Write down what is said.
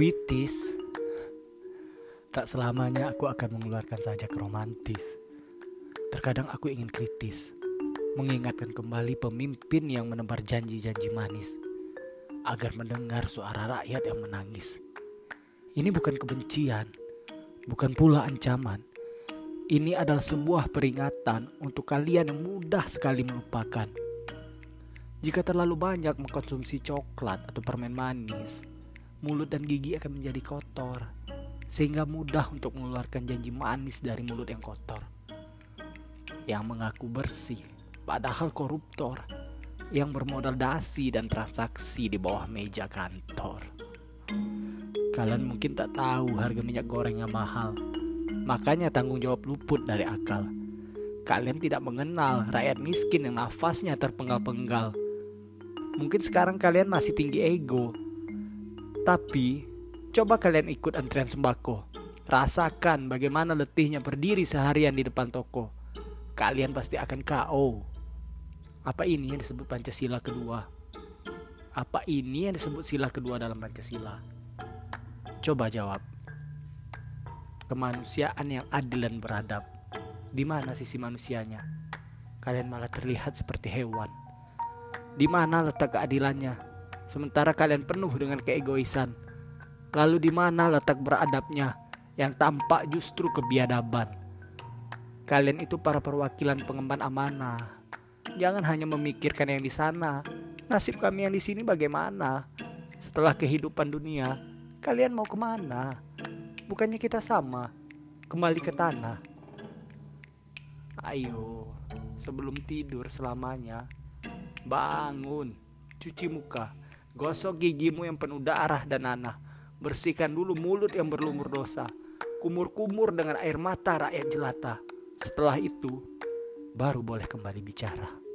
puitis. Tak selamanya aku akan mengeluarkan sajak romantis. Terkadang aku ingin kritis, mengingatkan kembali pemimpin yang menebar janji-janji manis, agar mendengar suara rakyat yang menangis. Ini bukan kebencian, bukan pula ancaman. Ini adalah sebuah peringatan untuk kalian yang mudah sekali melupakan. Jika terlalu banyak mengkonsumsi coklat atau permen manis, mulut dan gigi akan menjadi kotor, sehingga mudah untuk mengeluarkan janji manis dari mulut yang kotor. Yang mengaku bersih, padahal koruptor, yang bermodal dasi dan transaksi di bawah meja kantor. Kalian mungkin tak tahu harga minyak goreng yang mahal, makanya tanggung jawab luput dari akal. Kalian tidak mengenal rakyat miskin yang nafasnya terpenggal-penggal. Mungkin sekarang kalian masih tinggi ego, tapi coba kalian ikut antrian sembako. Rasakan bagaimana letihnya berdiri seharian di depan toko. Kalian pasti akan KO. Apa ini yang disebut Pancasila kedua? Apa ini yang disebut sila kedua dalam Pancasila? Coba jawab. Kemanusiaan yang adil dan beradab. Di mana sisi manusianya? Kalian malah terlihat seperti hewan. Di mana letak keadilannya? Sementara kalian penuh dengan keegoisan. Lalu di mana letak beradabnya yang tampak justru kebiadaban? Kalian itu para perwakilan pengemban amanah. Jangan hanya memikirkan yang di sana. Nasib kami yang di sini bagaimana? Setelah kehidupan dunia, kalian mau ke mana? Bukannya kita sama, kembali ke tanah. Ayo, sebelum tidur selamanya, bangun, cuci muka, Gosok gigimu yang penuh darah dan nanah. Bersihkan dulu mulut yang berlumur dosa. Kumur-kumur dengan air mata rakyat jelata. Setelah itu, baru boleh kembali bicara.